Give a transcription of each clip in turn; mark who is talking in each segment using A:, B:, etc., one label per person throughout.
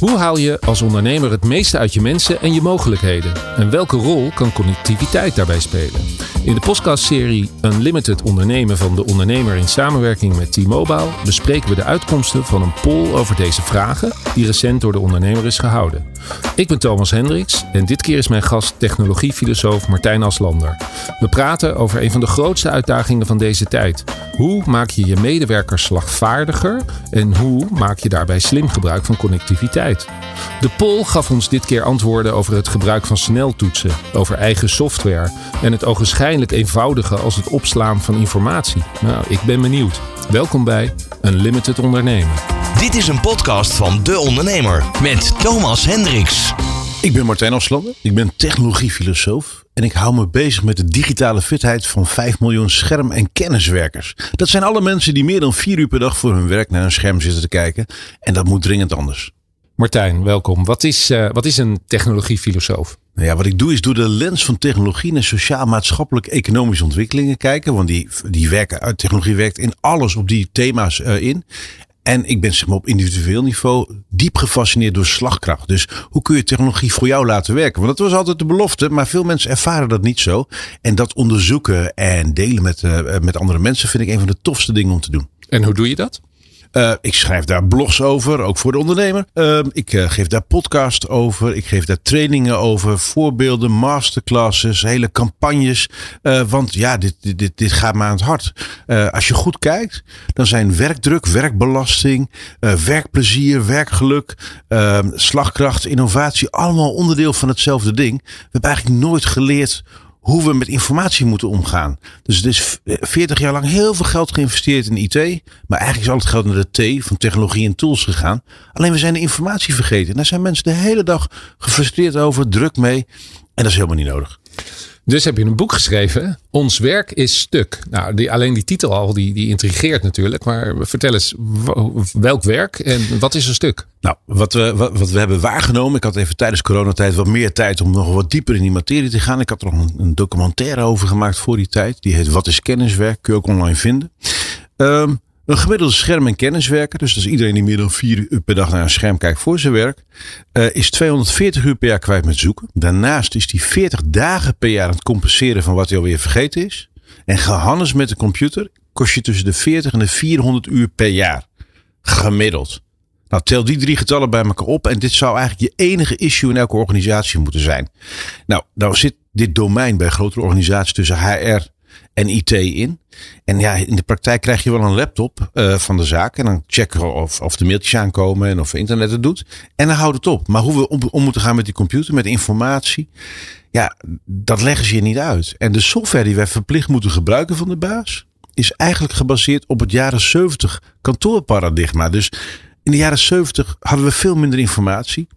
A: Hoe haal je als ondernemer het meeste uit je mensen en je mogelijkheden? En welke rol kan connectiviteit daarbij spelen? In de podcastserie Unlimited Ondernemen van de ondernemer in samenwerking met T-Mobile bespreken we de uitkomsten van een poll over deze vragen die recent door de ondernemer is gehouden. Ik ben Thomas Hendricks en dit keer is mijn gast technologiefilosoof Martijn Aslander. We praten over een van de grootste uitdagingen van deze tijd. Hoe maak je je medewerkers slagvaardiger en hoe maak je daarbij slim gebruik van connectiviteit? De poll gaf ons dit keer antwoorden over het gebruik van sneltoetsen, over eigen software en het ogenschijnlijk eenvoudige als het opslaan van informatie. Nou, ik ben benieuwd. Welkom bij Unlimited Ondernemen.
B: Dit is een podcast van De Ondernemer met Thomas Hendricks.
C: Ik ben Martijn Afslander, ik ben technologiefilosoof en ik hou me bezig met de digitale fitheid van 5 miljoen scherm- en kenniswerkers. Dat zijn alle mensen die meer dan 4 uur per dag voor hun werk naar een scherm zitten te kijken en dat moet dringend anders.
A: Martijn, welkom. Wat is, uh, wat is een technologiefilosoof?
C: Nou ja, wat ik doe is door de lens van technologie naar sociaal-maatschappelijk-economische ontwikkelingen kijken. Want die, die werken, technologie werkt in alles op die thema's uh, in. En ik ben zeg maar, op individueel niveau diep gefascineerd door slagkracht. Dus hoe kun je technologie voor jou laten werken? Want dat was altijd de belofte, maar veel mensen ervaren dat niet zo. En dat onderzoeken en delen met, uh, met andere mensen vind ik een van de tofste dingen om te doen.
A: En hoe doe je dat?
C: Uh, ik schrijf daar blogs over, ook voor de ondernemer. Uh, ik uh, geef daar podcast over. Ik geef daar trainingen over, voorbeelden, masterclasses, hele campagnes. want ja, dit, dit, dit gaat me aan het hart. als je goed kijkt, dan zijn werkdruk, werkbelasting, werkplezier, werkgeluk, slagkracht, innovatie allemaal onderdeel van hetzelfde ding. We hebben eigenlijk nooit geleerd hoe we met informatie moeten omgaan. Dus het is 40 jaar lang heel veel geld geïnvesteerd in IT. Maar eigenlijk is al het geld naar de T van technologie en tools gegaan. Alleen we zijn de informatie vergeten. En daar zijn mensen de hele dag gefrustreerd over, druk mee. En dat is helemaal niet nodig.
A: Dus heb je een boek geschreven. Ons werk is stuk. Nou, die, alleen die titel al, die, die intrigeert natuurlijk. Maar vertel eens, welk werk en wat is een stuk?
C: Nou, wat we, wat, we hebben waargenomen. Ik had even tijdens coronatijd wat meer tijd om nog wat dieper in die materie te gaan. Ik had er nog een, een documentaire over gemaakt voor die tijd. Die heet Wat is kenniswerk? Kun je ook online vinden. Um, een gemiddelde scherm- en kenniswerker, dus dat is iedereen die meer dan vier uur per dag naar een scherm kijkt voor zijn werk, uh, is 240 uur per jaar kwijt met zoeken. Daarnaast is hij 40 dagen per jaar aan het compenseren van wat hij alweer vergeten is. En gehannes met de computer kost je tussen de 40 en de 400 uur per jaar. Gemiddeld. Nou, tel die drie getallen bij elkaar op en dit zou eigenlijk je enige issue in elke organisatie moeten zijn. Nou, nou zit dit domein bij grotere organisaties tussen HR en IT in. En ja, in de praktijk krijg je wel een laptop uh, van de zaak. En dan checken of, of de mailtjes aankomen en of internet het doet. En dan houdt het op. Maar hoe we om, om moeten gaan met die computer, met informatie. Ja, dat leggen ze je niet uit. En de software die wij verplicht moeten gebruiken van de baas. Is eigenlijk gebaseerd op het jaren 70 kantoorparadigma. Dus in de jaren 70 hadden we veel minder informatie.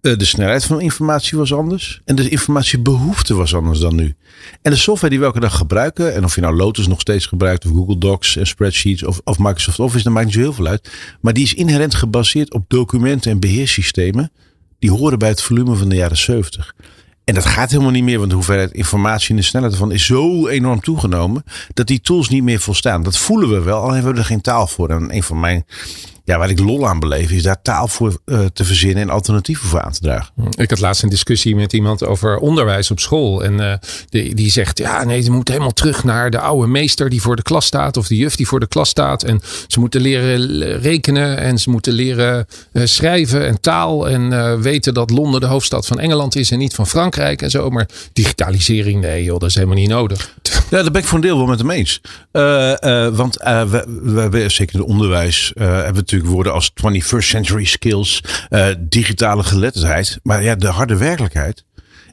C: Eh, de snelheid van informatie was anders. En de informatiebehoefte was anders dan nu. En de software die we elke dag gebruiken. En of je nou Lotus nog steeds gebruikt. Of Google Docs en spreadsheets. Of, of Microsoft Office. Dat maakt niet zo heel veel uit. Maar die is inherent gebaseerd op documenten en beheerssystemen. Die horen bij het volume van de jaren 70. En dat gaat helemaal niet meer, want de hoeveelheid informatie en de snelheid ervan is zo enorm toegenomen. dat die tools niet meer volstaan. Dat voelen we wel, alleen hebben we er geen taal voor. En een van mijn ja, waar ik lol aan beleef, is daar taal voor uh, te verzinnen en alternatieven voor aan te dragen.
A: Ik had laatst een discussie met iemand over onderwijs op school. En uh, die, die zegt, ja nee, ze moeten helemaal terug naar de oude meester die voor de klas staat. Of de juf die voor de klas staat. En ze moeten leren rekenen en ze moeten leren uh, schrijven en taal. En weten dat Londen de hoofdstad van Engeland is en niet van Frankrijk en zo. Maar digitalisering, nee joh, dat is helemaal niet nodig.
C: Ja, dat ben ik voor een deel wel met hem eens. want we, we hebben zeker in het onderwijs hebben we natuurlijk woorden als 21st century skills, uh, digitale geletterdheid. Maar ja, de harde werkelijkheid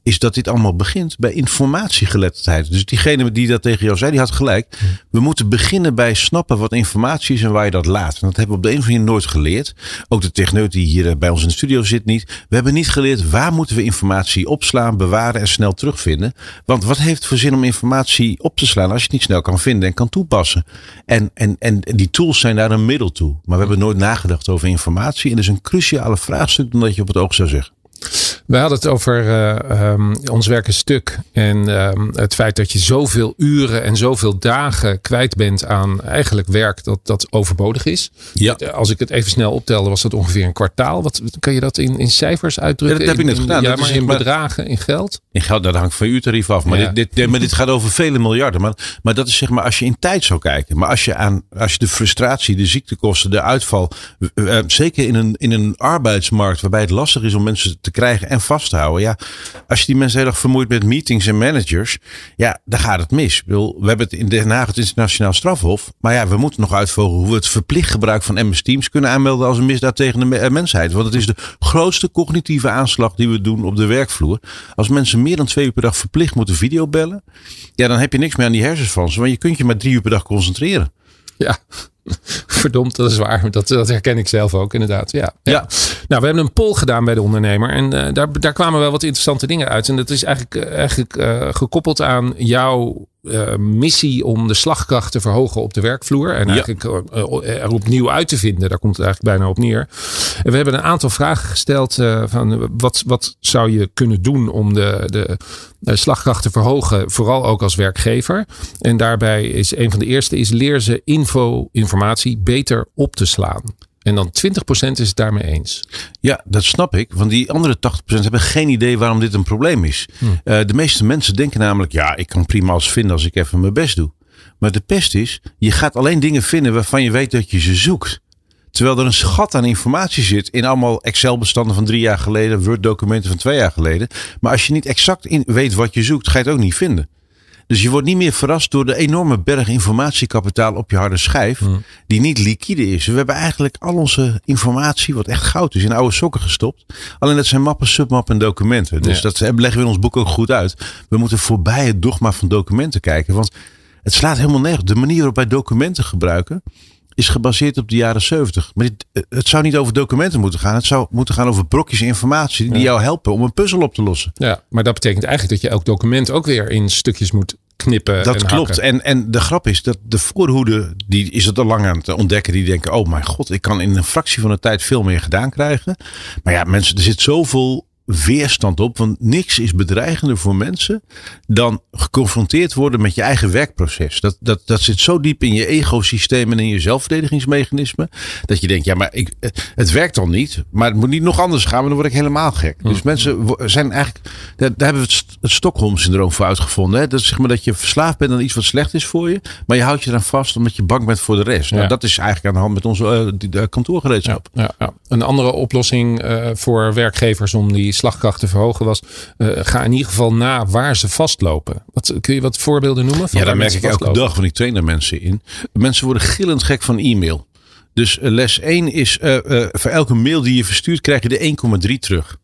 C: is dat dit allemaal begint bij informatiegeletterdheid. Dus diegene die dat tegen jou zei, die had gelijk. We moeten beginnen bij snappen wat informatie is en waar je dat laat. En dat hebben we op de een of andere manier nooit geleerd. Ook de techneut die hier eh, bij ons in de studio zit niet. We hebben niet geleerd waar moeten we informatie opslaan, bewaren en snel terugvinden. Want wat heeft het voor zin om informatie op te slaan als je het niet snel kan vinden en kan toepassen? En, en, en die tools zijn daar een middel toe. Maar we hebben nooit nagedacht over informatie. En dat is een cruciale vraagstuk dan dat je op het oog zou zeggen.
A: We hadden het over uh, um, ons werk een stuk. En um, het feit dat je zoveel uren en zoveel dagen kwijt bent aan eigenlijk werk dat, dat overbodig is.
C: Ja.
A: Als ik het even snel optelde, was dat ongeveer een kwartaal. Wat, kan je dat in, in cijfers uitdrukken?
C: Ja, dat heb ik net gedaan.
A: Ja, maar in bedragen, in geld?
C: In geld, dat hangt van je uurtarief af. Maar,
A: Ja.
C: dit, dit, maar dit gaat over vele miljarden. Maar, maar dat is zeg maar als je in tijd zou kijken. Maar als je, aan, als je de frustratie, de ziektekosten, de uitval. Uh, zeker in een, in een arbeidsmarkt waarbij het lastig is om mensen te krijgen en vast te houden. Ja, als je die mensen heel erg vermoeit met meetings en managers. Ja, dan gaat het mis. Bedoel, we hebben het in Den Haag het internationaal strafhof. Maar ja, we moeten nog uitvogelen hoe we het verplicht gebruik van MS Teams kunnen aanmelden als een misdaad tegen de eh, mensheid. Want het is de grootste cognitieve aanslag die we doen op de werkvloer. Als mensen meer dan twee uur per dag verplicht moeten videobellen. Ja, dan heb je niks meer aan die hersens van ze. Want je kunt je maar drie uur per dag concentreren.
A: Ja, verdomd, dat is waar. Dat, dat herken ik zelf ook inderdaad. Ja.
C: Ja.
A: Nou, we hebben een poll gedaan bij de ondernemer. En eh, daar, daar kwamen wel wat interessante dingen uit. En dat is eigenlijk, eh, eigenlijk eh, gekoppeld aan jouw eh, missie om de slagkracht te verhogen op de werkvloer. En eigenlijk eh, eh, er opnieuw uit te vinden. Daar komt het eigenlijk bijna op neer. En we hebben een aantal vragen gesteld. van wat, wat zou je kunnen doen om de, de, de slagkracht te verhogen. Vooral ook als werkgever. En daarbij is een van de eerste is leer ze info, informatie beter op te slaan. En dan 20% is het daarmee eens.
C: Ja, dat snap ik. Want die andere 80% hebben geen idee waarom dit een probleem is. Eh, de meeste mensen denken namelijk, ja, ik kan prima als vinden als ik even mijn best doe. Maar de pest is, je gaat alleen dingen vinden waarvan je weet dat je ze zoekt. Terwijl er een schat aan informatie zit in allemaal Excel-bestanden van drie jaar geleden, Word-documenten van twee jaar geleden. Maar als je niet exact in weet wat je zoekt, ga je het ook niet vinden. Dus je wordt niet meer verrast door de enorme berg informatiekapitaal op je harde schijf, die niet liquide is. We hebben eigenlijk al onze informatie, wat echt goud is, in oude sokken gestopt. Alleen dat zijn mappen, submappen en documenten. Dus
A: Ja.
C: dat leggen we in ons boek ook goed uit. We moeten voorbij het dogma van documenten kijken. Want het slaat helemaal nergens. De manier waarop wij documenten gebruiken is gebaseerd op de jaren 70. Maar dit, het zou niet over documenten moeten gaan. Het zou moeten gaan over brokjes informatie die jou helpen om een puzzel op te lossen.
A: Ja, maar dat betekent eigenlijk dat je elk document ook weer in stukjes moet knippen.
C: Dat
A: en
C: klopt.
A: hakken.
C: En, en de grap is dat de voorhoede, die is het al lang aan het ontdekken. Die denken, oh mijn god, ik kan in een fractie van de tijd veel meer gedaan krijgen. Maar ja, mensen, er zit zoveel weerstand op. Want niks is bedreigender voor mensen dan geconfronteerd worden met je eigen werkproces. Dat, dat, dat zit zo diep in je egosysteem en in je zelfverdedigingsmechanisme. Dat je denkt, ja, maar ik, het werkt al niet. Maar het moet niet nog anders gaan, maar dan word ik helemaal gek. Dus mensen zijn eigenlijk, daar, daar hebben we het, het Stockholm-syndroom voor uitgevonden. Hè? Dat is zeg maar dat je verslaafd bent aan iets wat slecht is voor je. Maar je houdt je eraan vast omdat je bang bent voor de rest. Nou, dat is eigenlijk aan de hand met onze de kantoorgereedschap.
A: Ja, ja. Een andere oplossing eh, voor werkgevers om die slagkracht te verhogen was: eh, ga in ieder geval na waar ze vastlopen. Wat, kun je wat voorbeelden noemen? Van
C: Ja, daar merk ik elke dag, want ik train daar mensen in. Mensen worden gillend gek van e-mail. Dus les 1 is, voor elke mail die je verstuurt, krijg je de 1,3 terug.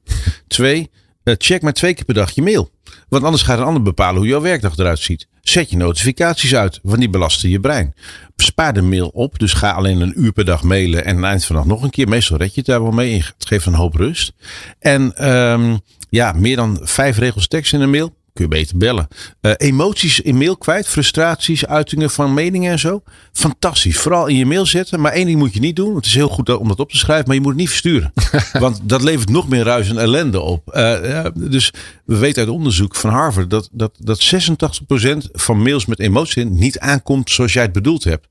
C: Twee, eh, check maar twee keer per dag je mail. Want anders gaat een ander bepalen hoe jouw werkdag eruit ziet. Zet je notificaties uit, want die belasten je brein. Spaar de mail op, dus ga alleen een uur per dag mailen en aan het eind van de dag nog een keer. Meestal red je het daar wel mee. Het geeft een hoop rust. En ehm, ja, meer dan vijf regels tekst in een mail. Kun je beter bellen. Eh, emoties in mail kwijt. Frustraties, uitingen van meningen en zo. Fantastisch. Vooral in je mail zetten. Maar één ding moet je niet doen. Het is heel goed om dat op te schrijven. Maar je moet het niet versturen. Want dat levert nog meer ruis en ellende op. Eh, ja, dus we weten uit onderzoek van Harvard. Dat, dat, dat 86% van mails met emoties in niet aankomt zoals jij het bedoeld hebt.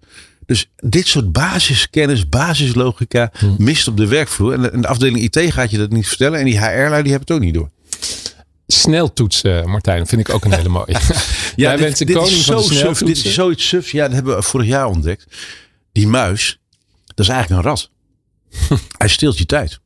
C: Dus dit soort basiskennis, basislogica mist op de werkvloer. En de, en de afdeling IT gaat je dat niet vertellen. En die HR-lui die hebben het ook niet door.
A: Snel toetsen, Martijn, vind ik ook een hele mooie. Jij
C: dit-
A: bent de
C: dit
A: koning
C: is
A: van de
C: zo suf. Dit
A: sneltoetsen.
C: is zoiets sufs. Ja, dat hebben we vorig jaar ontdekt. Die muis, dat is eigenlijk een rat. Hij steelt je tijd.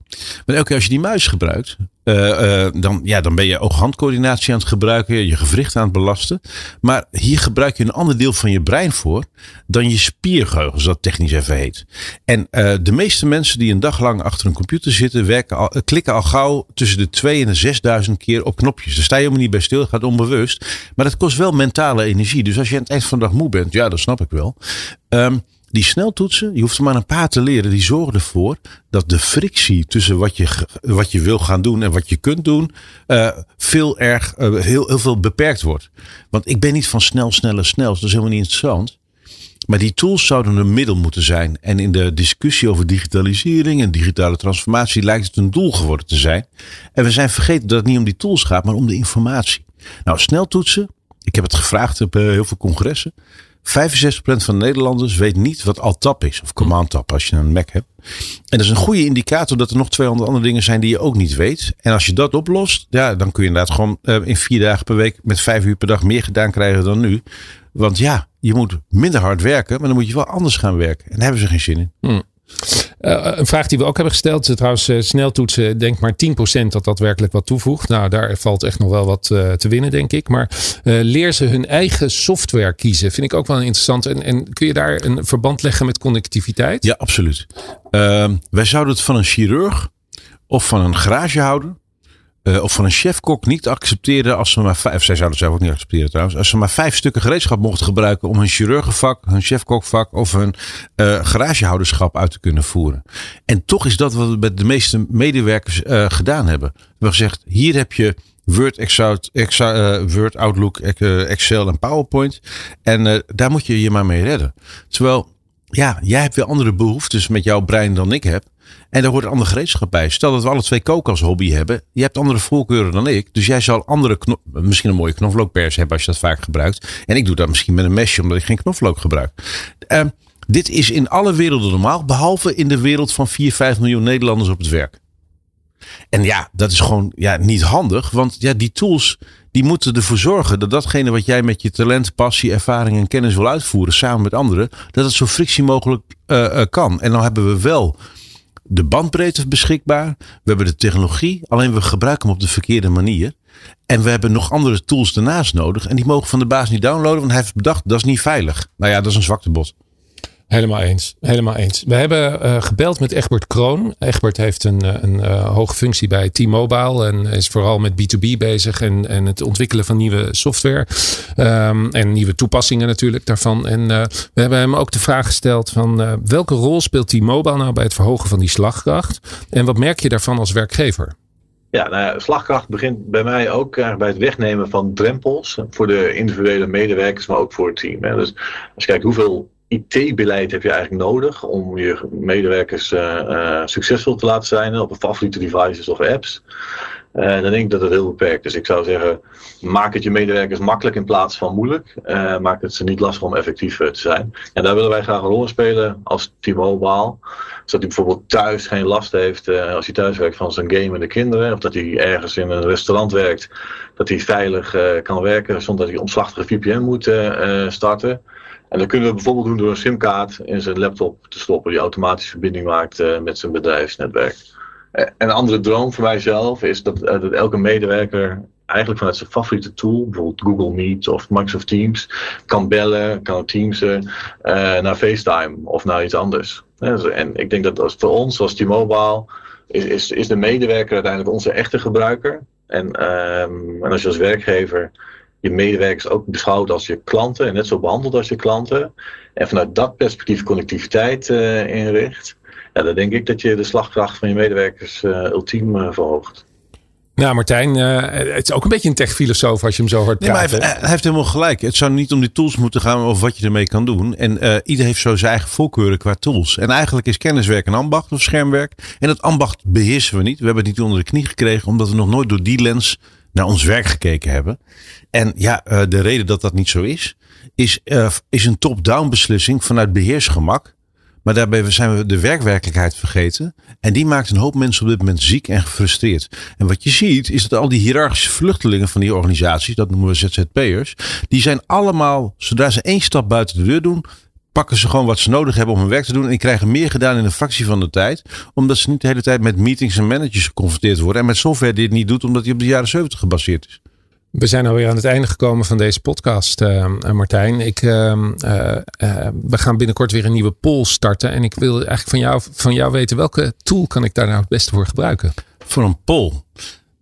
C: Maar elke keer als je die muis gebruikt, uh, uh, dan, ja, dan ben je oog-handcoördinatie aan het gebruiken, je gewricht aan het belasten. Maar hier gebruik je een ander deel van je brein voor dan je spiergeheugen, zoals dat technisch even heet. En uh, de meeste mensen die een dag lang achter een computer zitten, werken al, klikken al gauw tussen de 2 en de 6000 keer op knopjes. Daar sta je helemaal niet bij stil, dat gaat onbewust. Maar dat kost wel mentale energie. Dus als je aan het eind van de dag moe bent, ja, dat snap ik wel. Um, die sneltoetsen, je hoeft er maar een paar te leren, die zorgen ervoor dat de frictie tussen wat je, wat je wil gaan doen en wat je kunt doen, uh, veel erg, uh, heel, heel veel beperkt wordt. Want ik ben niet van snel, sneller, snel. Dat is helemaal niet interessant. Maar die tools zouden een middel moeten zijn. En in de discussie over digitalisering en digitale transformatie lijkt het een doel geworden te zijn. En we zijn vergeten dat het niet om die tools gaat, maar om de informatie. Nou, sneltoetsen. Ik heb het gevraagd op uh, heel veel congressen. 65% van de Nederlanders weet niet wat Alt-Tab is. Of Command-Tab als je een Mac hebt. En dat is een goede indicator dat er nog 200 andere dingen zijn die je ook niet weet. En als je dat oplost, ja, dan kun je inderdaad gewoon uh, in vier dagen per week met vijf uur per dag meer gedaan krijgen dan nu. Want ja, je moet minder hard werken, maar dan moet je wel anders gaan werken. En daar hebben ze geen zin in.
A: Hmm. Uh, een vraag die we ook hebben gesteld. Trouwens, uh, sneltoetsen, denk maar 10% dat dat werkelijk wat toevoegt. Nou, daar valt echt nog wel wat te winnen, denk ik. Maar leer ze hun eigen software kiezen. Vind ik ook wel interessant. En, en kun je daar een verband leggen met connectiviteit?
C: Ja, absoluut. Ehm, wij zouden het van een chirurg of van een garagehouder uh, of van een chefkok niet accepteren als ze maar vijf, zij zouden zelf ook niet accepteren trouwens, als ze maar vijf stukken gereedschap mochten gebruiken om hun chirurgenvak, hun chefkokvak of hun uh, garagehouderschap uit te kunnen voeren. En toch is dat wat we met de meeste medewerkers uh, gedaan hebben. We hebben gezegd, hier heb je Word, Excel, Word Outlook, Excel en PowerPoint. En daar moet je je maar mee redden. Terwijl, ja, jij hebt weer andere behoeftes met jouw brein dan ik heb. En daar hoort ander gereedschap bij. Stel dat we alle twee koken als hobby hebben. Je hebt andere voorkeuren dan ik. Dus jij zal andere, misschien een mooie knoflookpers hebben als je dat vaak gebruikt. En ik doe dat misschien met een mesje omdat ik geen knoflook gebruik. Uh, dit is in alle werelden normaal. Behalve in de wereld van 4, 5 miljoen Nederlanders op het werk. En ja, dat is gewoon ja, niet handig. Want ja, die tools die moeten ervoor zorgen dat datgene wat jij met je talent, passie, ervaring en kennis wil uitvoeren samen met anderen, dat het zo frictie mogelijk uh, uh, kan. En dan hebben we wel de bandbreedte beschikbaar. We hebben de technologie, alleen we gebruiken hem op de verkeerde manier. En we hebben nog andere tools daarnaast nodig. En die mogen van de baas niet downloaden, want hij heeft bedacht dat is niet veilig. Nou ja, dat is een zwaktebod.
A: Helemaal eens. Helemaal eens. We hebben uh, gebeld met Egbert Kroon. Egbert heeft een, een uh, hoge functie bij T-Mobile en is vooral met B2B bezig en, en het ontwikkelen van nieuwe software. Um, en nieuwe toepassingen natuurlijk daarvan. En we hebben hem ook de vraag gesteld van welke rol speelt T-Mobile nou bij het verhogen van die slagkracht? En wat merk je daarvan als werkgever?
D: Ja, nou ja, slagkracht begint bij mij ook bij het wegnemen van drempels voor de individuele medewerkers, maar ook voor het team. Hè. Dus als je kijkt hoeveel IT-beleid heb je eigenlijk nodig om je medewerkers uh, uh, succesvol te laten zijn op favoriete devices of apps. Uh, dan denk ik dat het heel beperkt is. Ik zou zeggen, maak het je medewerkers makkelijk in plaats van moeilijk. maak het ze niet lastig om effectief te zijn. En daar willen wij graag een rol in spelen als T-Mobile. Zodat hij bijvoorbeeld thuis geen last heeft als hij thuis werkt van zijn gamende kinderen. Of dat hij ergens in een restaurant werkt. Dat hij veilig kan werken zonder dat hij omslachtige VPN moet starten. En dat kunnen we bijvoorbeeld doen door een simkaart in zijn laptop te stoppen, die automatisch verbinding maakt uh, met zijn bedrijfsnetwerk. Uh, een andere droom voor mijzelf is dat, uh, dat elke medewerker eigenlijk vanuit zijn favoriete tool, bijvoorbeeld Google Meet of Microsoft Teams, kan bellen, kan teamsen naar FaceTime of naar iets anders. En ik denk dat voor ons, als T-Mobile, is, is, de medewerker uiteindelijk onze echte gebruiker. En, um, en als je als werkgever je medewerkers ook beschouwt als je klanten en net zo behandelt als je klanten. En vanuit dat perspectief connectiviteit uh, inricht. Ja, dan denk ik dat je de slagkracht van je medewerkers uh, ultiem uh, verhoogt.
A: Nou, Martijn, het is ook een beetje een techfilosoof als je hem zo hoort
C: nee, maar hij, heeft, hij, heeft helemaal gelijk. Het zou niet om die tools moeten gaan of wat je ermee kan doen. En uh, ieder heeft zo zijn eigen voorkeuren qua tools. En eigenlijk is kenniswerk een ambacht of schermwerk. En dat ambacht beheersen we niet. We hebben het niet onder de knie gekregen omdat we nog nooit door die lens naar ons werk gekeken hebben. En ja, de reden dat dat niet zo is, is, uh, is een top-down beslissing vanuit beheersgemak. Maar daarbij zijn we de werkwerkelijkheid vergeten. En die maakt een hoop mensen op dit moment ziek en gefrustreerd. En wat je ziet, is dat al die hiërarchische vluchtelingen van die organisaties, dat noemen we ZZP'ers, die zijn allemaal, zodra ze één stap buiten de deur doen, pakken ze gewoon wat ze nodig hebben om hun werk te doen. En die krijgen meer gedaan in een fractie van de tijd. Omdat ze niet de hele tijd met meetings en managers geconfronteerd worden. En met software die het niet doet, omdat die op de jaren 70 gebaseerd is.
A: We zijn alweer aan het einde gekomen van deze podcast, uh, Martijn. Ik, uh, uh, we gaan binnenkort weer een nieuwe poll starten. En ik wil eigenlijk van jou, van jou weten welke tool kan ik daar nou het beste voor gebruiken?
C: Voor een poll?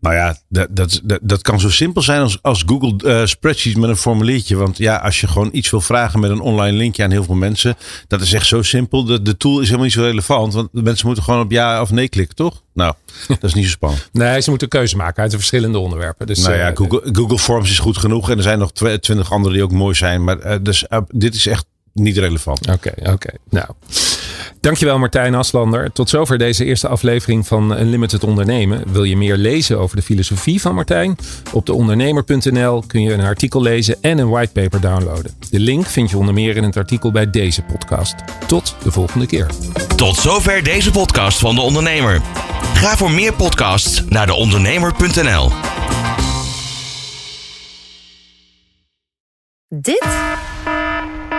C: Nou ja, dat, dat, dat, dat kan zo simpel zijn als, als Google uh, Spreadsheet met een formuliertje. Want ja, als je gewoon iets wil vragen met een online linkje aan heel veel mensen. Dat is echt zo simpel. De, de tool is helemaal niet zo relevant. Want de mensen moeten gewoon op ja of nee klikken, toch? Nou, dat is niet zo spannend.
A: nee, ze moeten keuze maken uit de verschillende onderwerpen. Dus,
C: nou ja, uh, Google, Google Forms is goed genoeg. En er zijn nog twintig andere die ook mooi zijn. Maar uh, dus, dit is echt niet relevant.
A: Oké, okay, oké. Okay. Nou. Dankjewel Martijn Aslander. Tot zover deze eerste aflevering van Unlimited Ondernemen. Wil je meer lezen over de filosofie van Martijn? Op deondernemer.nl kun je een artikel lezen en een whitepaper downloaden. De link vind je onder meer in het artikel bij deze podcast. Tot de volgende keer.
B: Tot zover deze podcast van De Ondernemer. Ga voor meer podcasts naar deondernemer.nl.
E: Dit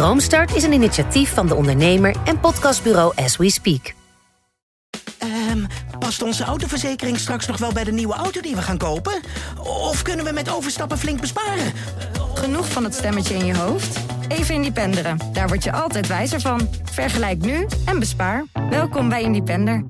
E: Droomstart is een initiatief van de ondernemer en podcastbureau As We Speak.
F: Um, past onze autoverzekering straks nog wel bij de nieuwe auto die we gaan kopen? Of kunnen we met overstappen flink besparen?
G: Genoeg van het stemmetje in je hoofd? Even Independeren. Daar word je altijd wijzer van. Vergelijk nu en bespaar. Welkom bij Independer.